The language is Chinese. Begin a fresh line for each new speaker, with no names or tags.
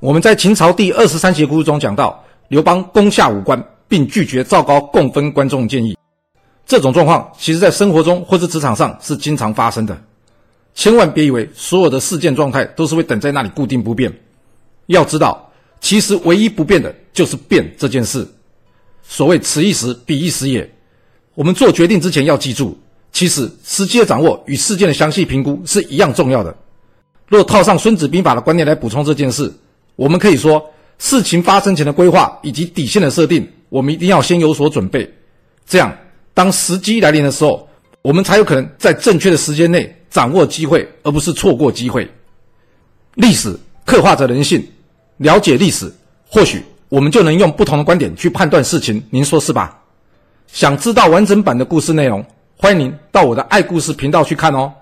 我们在秦朝第二十三节故事中讲到，刘邦攻下武关，并拒绝赵高共分关中的建议。这种状况，其实在生活中或是职场上是经常发生的。千万别以为所有的事件状态都是会等在那里固定不变。要知道，其实唯一不变的就是变这件事。所谓此一时彼一时也。我们做决定之前要记住，其实时机的掌握与事件的详细评估是一样重要的。若套上《孙子兵法》的观念来补充这件事，我们可以说，事情发生前的规划以及底线的设定，我们一定要先有所准备。这样，当时机来临的时候，我们才有可能在正确的时间内掌握机会，而不是错过机会。历史刻画着人性，了解历史，或许我们就能用不同的观点去判断事情。您说是吧？想知道完整版的故事内容，欢迎您到我的爱故事频道去看哦。